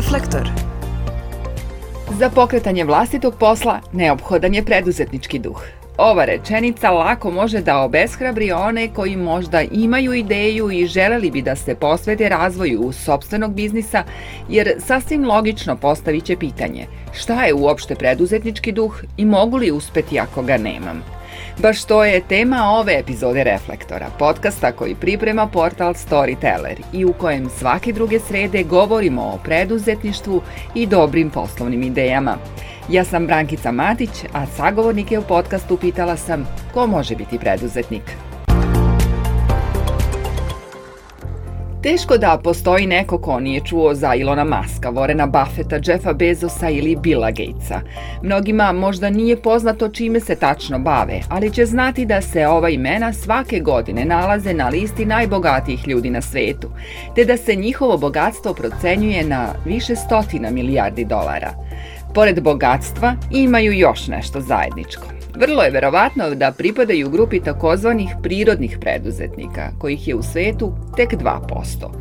Reflektor. Za pokretanje vlastitog posla neophodan je preduzetnički duh. Ova rečenica lako može da obeshrabri one koji možda imaju ideju i želeli bi da se posvete razvoju sobstvenog biznisa, jer sasvim logično postavit će pitanje šta je uopšte preduzetnički duh i mogu li uspeti ako ga nemam. Baš to je tema ove epizode Reflektora, podcasta koji priprema portal Storyteller i u kojem svake druge srede govorimo o preduzetništvu i dobrim poslovnim idejama. Ja sam Brankica Matić, a sagovornike u podcastu pitala sam ko može biti preduzetnik. Teško da postoji neko ko nije čuo za Ilona Maska, Vorena Buffetta, Jeffa Bezosa ili Billa Gatesa. Mnogima možda nije poznato čime se tačno bave, ali će znati da se ova imena svake godine nalaze na listi najbogatijih ljudi na svetu, te da se njihovo bogatstvo procenjuje na više stotina milijardi dolara. Pored bogatstva imaju još nešto zajedničko. Vrlo je verovatno da pripadaju grupi takozvanih prirodnih preduzetnika, kojih je u svetu tek 2%.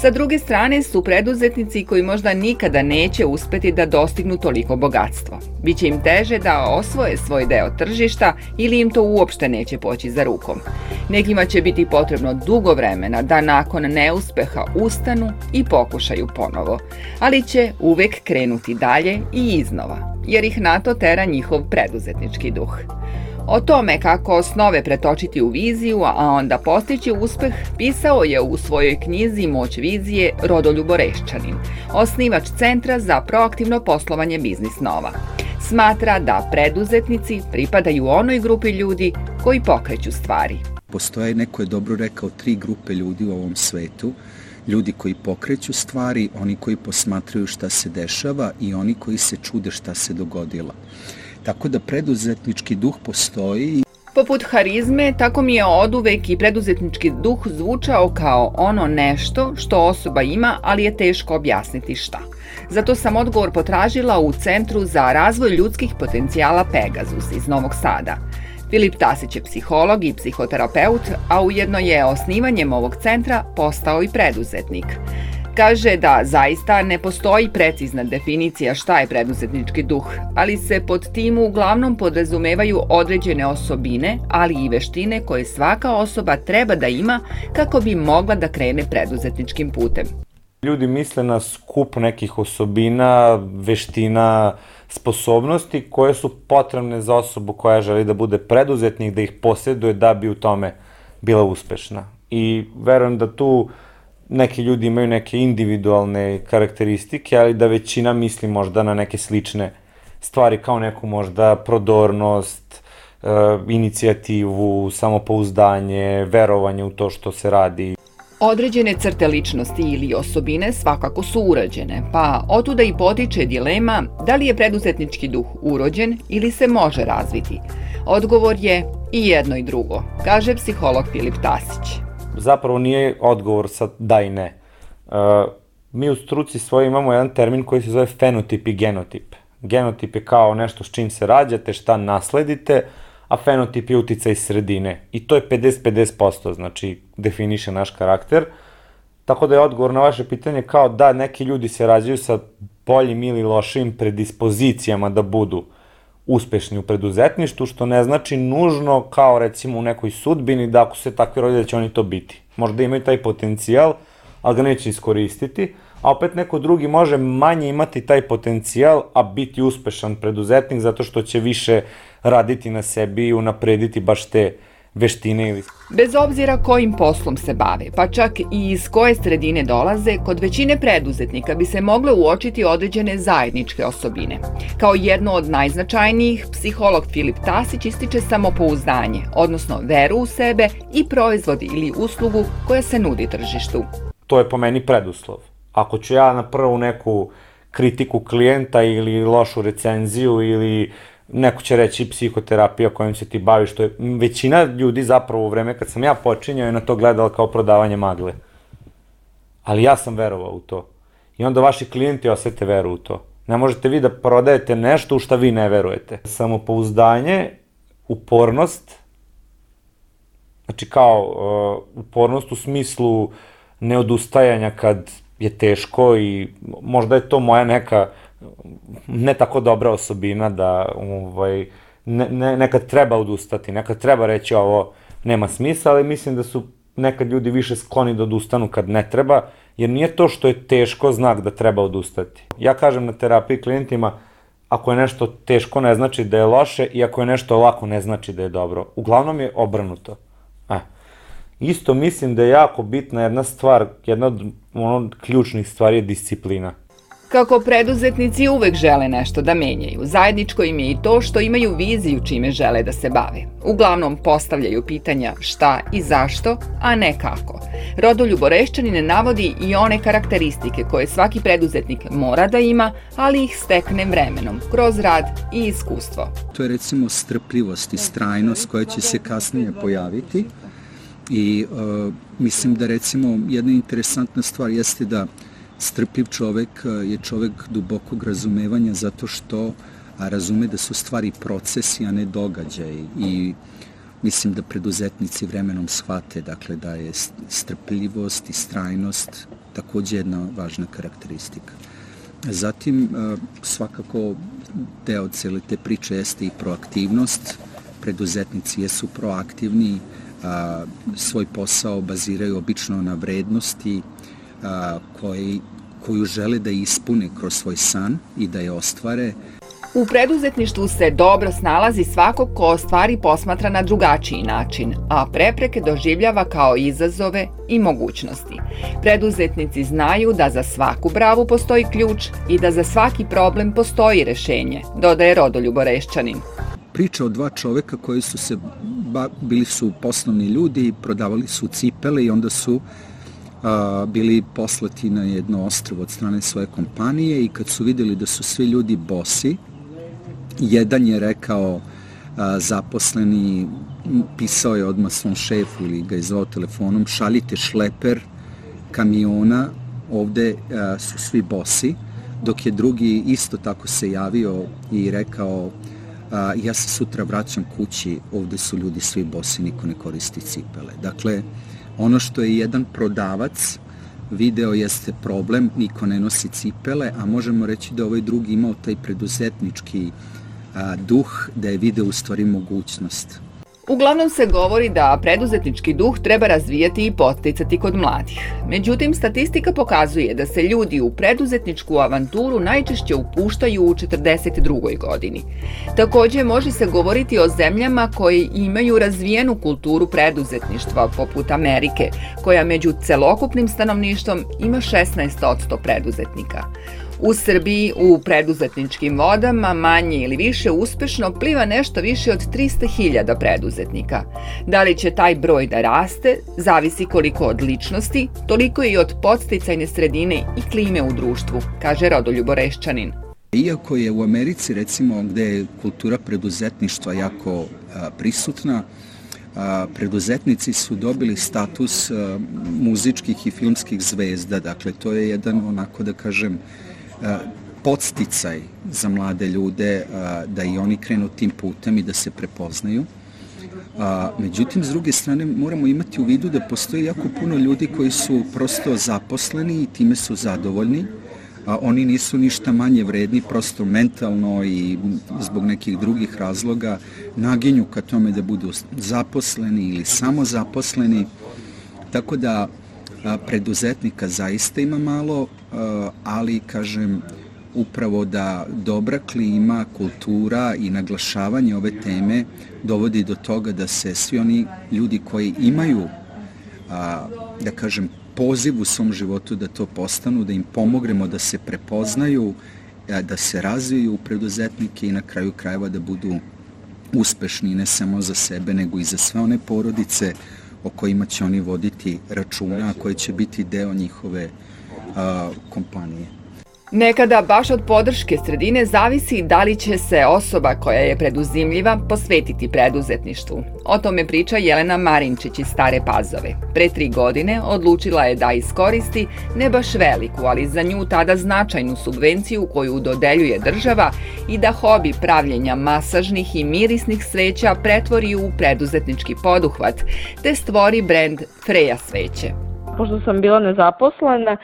Sa druge strane su preduzetnici koji možda nikada neće uspeti da dostignu toliko bogatstvo. Biće im teže da osvoje svoj deo tržišta ili im to uopšte neće poći za rukom. Nekima će biti potrebno dugo vremena da nakon neuspeha ustanu i pokušaju ponovo, ali će uvek krenuti dalje i iznova, jer ih na to tera njihov preduzetnički duh. O tome kako snove pretočiti u viziju, a onda postići uspeh, pisao je u svojoj knjizi Moć vizije Rodoljubo Reščanin, osnivač Centra za proaktivno poslovanje biznis nova. Smatra da preduzetnici pripadaju onoj grupi ljudi koji pokreću stvari. Postoje, neko je dobro rekao, tri grupe ljudi u ovom svetu. Ljudi koji pokreću stvari, oni koji posmatraju šta se dešava i oni koji se čude šta se dogodilo. Tako da preduzetnički duh postoji. Poput harizme, tako mi je oduvek i preduzetnički duh zvučao kao ono nešto što osoba ima, ali je teško objasniti šta. Zato sam odgovor potražila u Centru za razvoj ljudskih potencijala Pegasus iz Novog Sada. Filip Tasić je psiholog i psihoterapeut, a ujedno je osnivanjem ovog centra postao i preduzetnik. Kaže da zaista ne postoji precizna definicija šta je preduzetnički duh, ali se pod tim uglavnom podrazumevaju određene osobine, ali i veštine koje svaka osoba treba da ima kako bi mogla da krene preduzetničkim putem. Ljudi misle na skup nekih osobina, veština, sposobnosti koje su potrebne za osobu koja želi da bude preduzetnik, da ih posjeduje da bi u tome bila uspešna. I verujem da tu neki ljudi imaju neke individualne karakteristike, ali da većina misli možda na neke slične stvari kao neku možda prodornost, e, inicijativu, samopouzdanje, verovanje u to što se radi. Određene crte ličnosti ili osobine svakako su urađene, pa otuda i potiče dilema da li je preduzetnički duh urođen ili se može razviti. Odgovor je i jedno i drugo, kaže psiholog Filip Tasić zapravo nije odgovor sa da i ne. Uh, mi u struci svoje imamo jedan termin koji se zove fenotip i genotip. Genotip je kao nešto s čim se rađate, šta nasledite, a fenotip je utica iz sredine. I to je 50-50%, znači definiše naš karakter. Tako da je odgovor na vaše pitanje kao da neki ljudi se rađaju sa boljim ili lošim predispozicijama da budu uspešni u preduzetništvu, što ne znači nužno kao recimo u nekoj sudbini da ako se takvi rodi da će oni to biti. Možda imaju taj potencijal, ali ga neće iskoristiti, a opet neko drugi može manje imati taj potencijal, a biti uspešan preduzetnik zato što će više raditi na sebi i unaprediti baš te veštine ili... Bez obzira kojim poslom se bave, pa čak i iz koje sredine dolaze, kod većine preduzetnika bi se mogle uočiti određene zajedničke osobine. Kao jedno od najznačajnijih, psiholog Filip Tasić ističe samopouzdanje, odnosno veru u sebe i proizvod ili uslugu koja se nudi tržištu. To je po meni preduslov. Ako ću ja na prvu neku kritiku klijenta ili lošu recenziju ili neko će reći psihoterapija kojom se ti baviš, što je većina ljudi zapravo u vreme kad sam ja počinjao je na to gledala kao prodavanje magle. Ali ja sam verovao u to. I onda vaši klijenti osete veru u to. Ne možete vi da prodajete nešto u šta vi ne verujete. Samopouzdanje, upornost, znači kao uh, upornost u smislu neodustajanja kad je teško i možda je to moja neka ne tako dobra osobina da ovaj, ne, ne, nekad treba odustati, nekad treba reći ovo nema smisla, ali mislim da su nekad ljudi više skloni da odustanu kad ne treba, jer nije to što je teško znak da treba odustati. Ja kažem na terapiji klijentima, ako je nešto teško ne znači da je loše i ako je nešto lako ne znači da je dobro. Uglavnom je obrnuto. E. Isto mislim da je jako bitna jedna stvar, jedna od ono, ključnih stvari je disciplina. Kako preduzetnici uvek žele nešto da menjaju, zajedničko im je i to što imaju viziju čime žele da se bave. Uglavnom postavljaju pitanja šta i zašto, a ne kako. Rodoljub Orešćanin navodi i one karakteristike koje svaki preduzetnik mora da ima, ali ih stekne vremenom, kroz rad i iskustvo. To je recimo strpljivost i strajnost koja će se kasnije pojaviti i uh, mislim da recimo jedna interesantna stvar jeste da strpljiv čovek e, je čovek dubokog razumevanja zato što razume da su stvari procesi, a ne događaj i mislim da preduzetnici vremenom shvate dakle da je strpljivost i strajnost takođe jedna važna karakteristika. Zatim e, svakako deo cele te priče jeste i proaktivnost. Preduzetnici jesu proaktivni, svoj posao baziraju obično na vrednosti, a, koji, koju žele da ispune kroz svoj san i da je ostvare. U preduzetništvu se dobro snalazi svako ko stvari posmatra na drugačiji način, a prepreke doživljava kao izazove i mogućnosti. Preduzetnici znaju da za svaku bravu postoji ključ i da za svaki problem postoji rešenje, dodaje Rodoljub Orešćanin. Priča o dva čoveka koji su se, bili su poslovni ljudi, prodavali su cipele i onda su a, bili poslati na jedno ostrovo od strane svoje kompanije i kad su videli da su svi ljudi bosi, jedan je rekao a, zaposleni, pisao je odmah svom šefu ili ga je zvao telefonom, šaljite šleper kamiona, ovde a, su svi bosi, dok je drugi isto tako se javio i rekao a, ja se sutra vraćam kući, ovde su ljudi svi bosi, niko ne koristi cipele. Dakle, Ono što je jedan prodavac video jeste problem, niko ne nosi cipele, a možemo reći da ovaj drugi imao taj preduzetnički a, duh, da je video u stvari mogućnost. Uglavnom se govori da preduzetnički duh treba razvijati i podsticati kod mladih. Međutim, statistika pokazuje da se ljudi u preduzetničku avanturu najčešće upuštaju u 42. godini. Takođe, može se govoriti o zemljama koje imaju razvijenu kulturu preduzetništva, poput Amerike, koja među celokupnim stanovništvom ima 16% preduzetnika. U Srbiji u preduzetničkim vodama manje ili više uspešno pliva nešto više od 300.000 preduzetnika. Da li će taj broj da raste, zavisi koliko od ličnosti, toliko i od podsticajne sredine i klime u društvu, kaže Rodoljub Orešćanin. Iako je u Americi, recimo, gde je kultura preduzetništva jako a, prisutna, a, preduzetnici su dobili status a, muzičkih i filmskih zvezda, dakle to je jedan onako da kažem podsticaj za mlade ljude da i oni krenu tim putem i da se prepoznaju. A, međutim, s druge strane, moramo imati u vidu da postoji jako puno ljudi koji su prosto zaposleni i time su zadovoljni. A, oni nisu ništa manje vredni, prosto mentalno i zbog nekih drugih razloga naginju ka tome da budu zaposleni ili samo zaposleni. Tako da preduzetnika zaista ima malo, ali kažem upravo da dobra klima, kultura i naglašavanje ove teme dovodi do toga da se svi oni ljudi koji imaju da kažem poziv u svom životu da to postanu, da im pomognemo da se prepoznaju, da se razviju preduzetnike i na kraju krajeva da budu uspešni ne samo za sebe nego i za sve one porodice o kojima će oni voditi računa, a koje će biti deo njihove a, kompanije. Nekada baš od podrške sredine zavisi da li će se osoba koja je preduzimljiva posvetiti preduzetništvu. O tome priča Jelena Marinčić iz Stare Pazove. Pre tri godine odlučila je da iskoristi ne baš veliku, ali za nju tada značajnu subvenciju koju dodeljuje država i da hobi pravljenja masažnih i mirisnih sveća pretvori u preduzetnički poduhvat, te stvori brend Freja sveće. Pošto sam bila nezaposlena,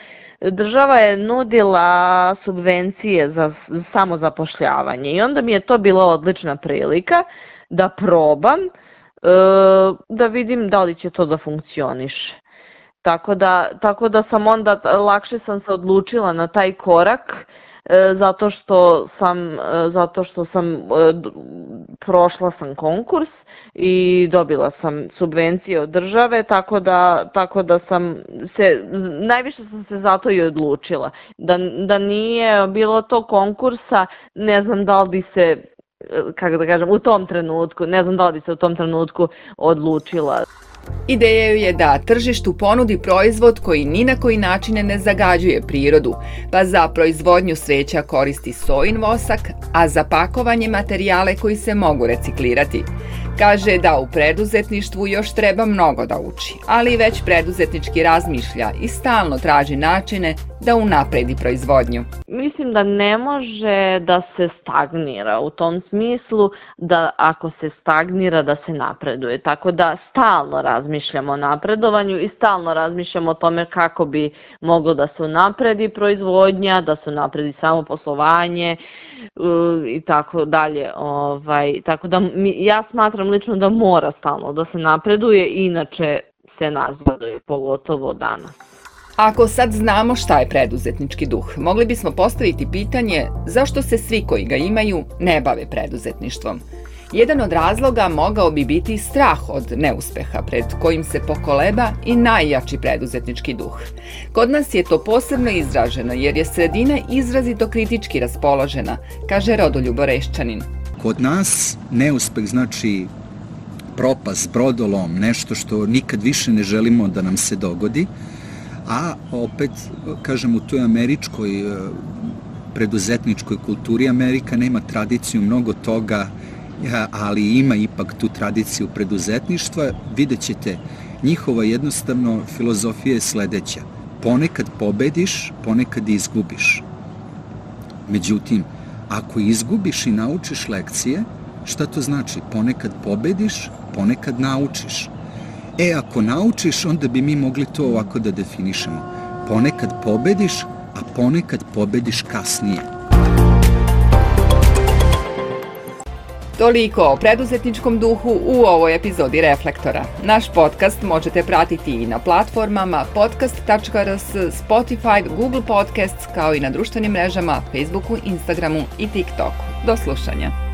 država je nudila subvencije za samozapošljavanje i onda mi je to bila odlična prilika da probam, e, da vidim da li će to da funkcioniše. Tako da, tako da sam onda, lakše sam se odlučila na taj korak, zato što sam, e, zato što sam prošla sam konkurs i dobila sam subvencije od države, tako da, tako da sam se, najviše sam se zato i odlučila. Da, da nije bilo to konkursa, ne znam da li bi se, kako da kažem, u tom trenutku, ne znam da li bi se u tom trenutku odlučila. Ideja je da tržištu ponudi proizvod koji ni na koji načine ne zagađuje prirodu, pa za proizvodnju sveća koristi sojin vosak, a za pakovanje materijale koji se mogu reciklirati. Kaže da u preduzetništvu još treba mnogo da uči, ali već preduzetnički razmišlja i stalno traži načine da unapredi proizvodnju. Mislim da ne može da se stagnira u tom smislu da ako se stagnira da se napreduje. Tako da stalno razmišljamo o napredovanju i stalno razmišljamo o tome kako bi moglo da se unapredi proizvodnja, da se unapredi samo poslovanje i tako dalje. Ovaj, tako da ja smatram lično da mora stalno da se napreduje, inače se nazvaduje, pogotovo danas. Ako sad znamo šta je preduzetnički duh, mogli bismo postaviti pitanje zašto se svi koji ga imaju ne bave preduzetništvom. Jedan od razloga mogao bi biti strah od neuspeha pred kojim se pokoleba i najjači preduzetnički duh. Kod nas je to posebno izraženo jer je sredina izrazito kritički raspoložena, kaže Rodoljub Orešćanin. Kod nas neuspeh znači propas, brodolom, nešto što nikad više ne želimo da nam se dogodi, a opet, kažem, u toj američkoj e, preduzetničkoj kulturi Amerika nema tradiciju mnogo toga, ali ima ipak tu tradiciju preduzetništva. Vidjet ćete, njihova jednostavno filozofija je sledeća. Ponekad pobediš, ponekad izgubiš. Međutim, ako izgubiš i naučiš lekcije, šta to znači? Ponekad pobediš, ponekad naučiš. E, ako naučiš, onda bi mi mogli to ovako da definišemo. Ponekad pobediš, a ponekad pobediš kasnije. Toliko o preduzetničkom duhu u ovoj epizodi Reflektora. Naš podcast možete pratiti i na platformama podcast.rs, Spotify, Google Podcasts, kao i na društvenim mrežama, Facebooku, Instagramu i TikToku. Do slušanja.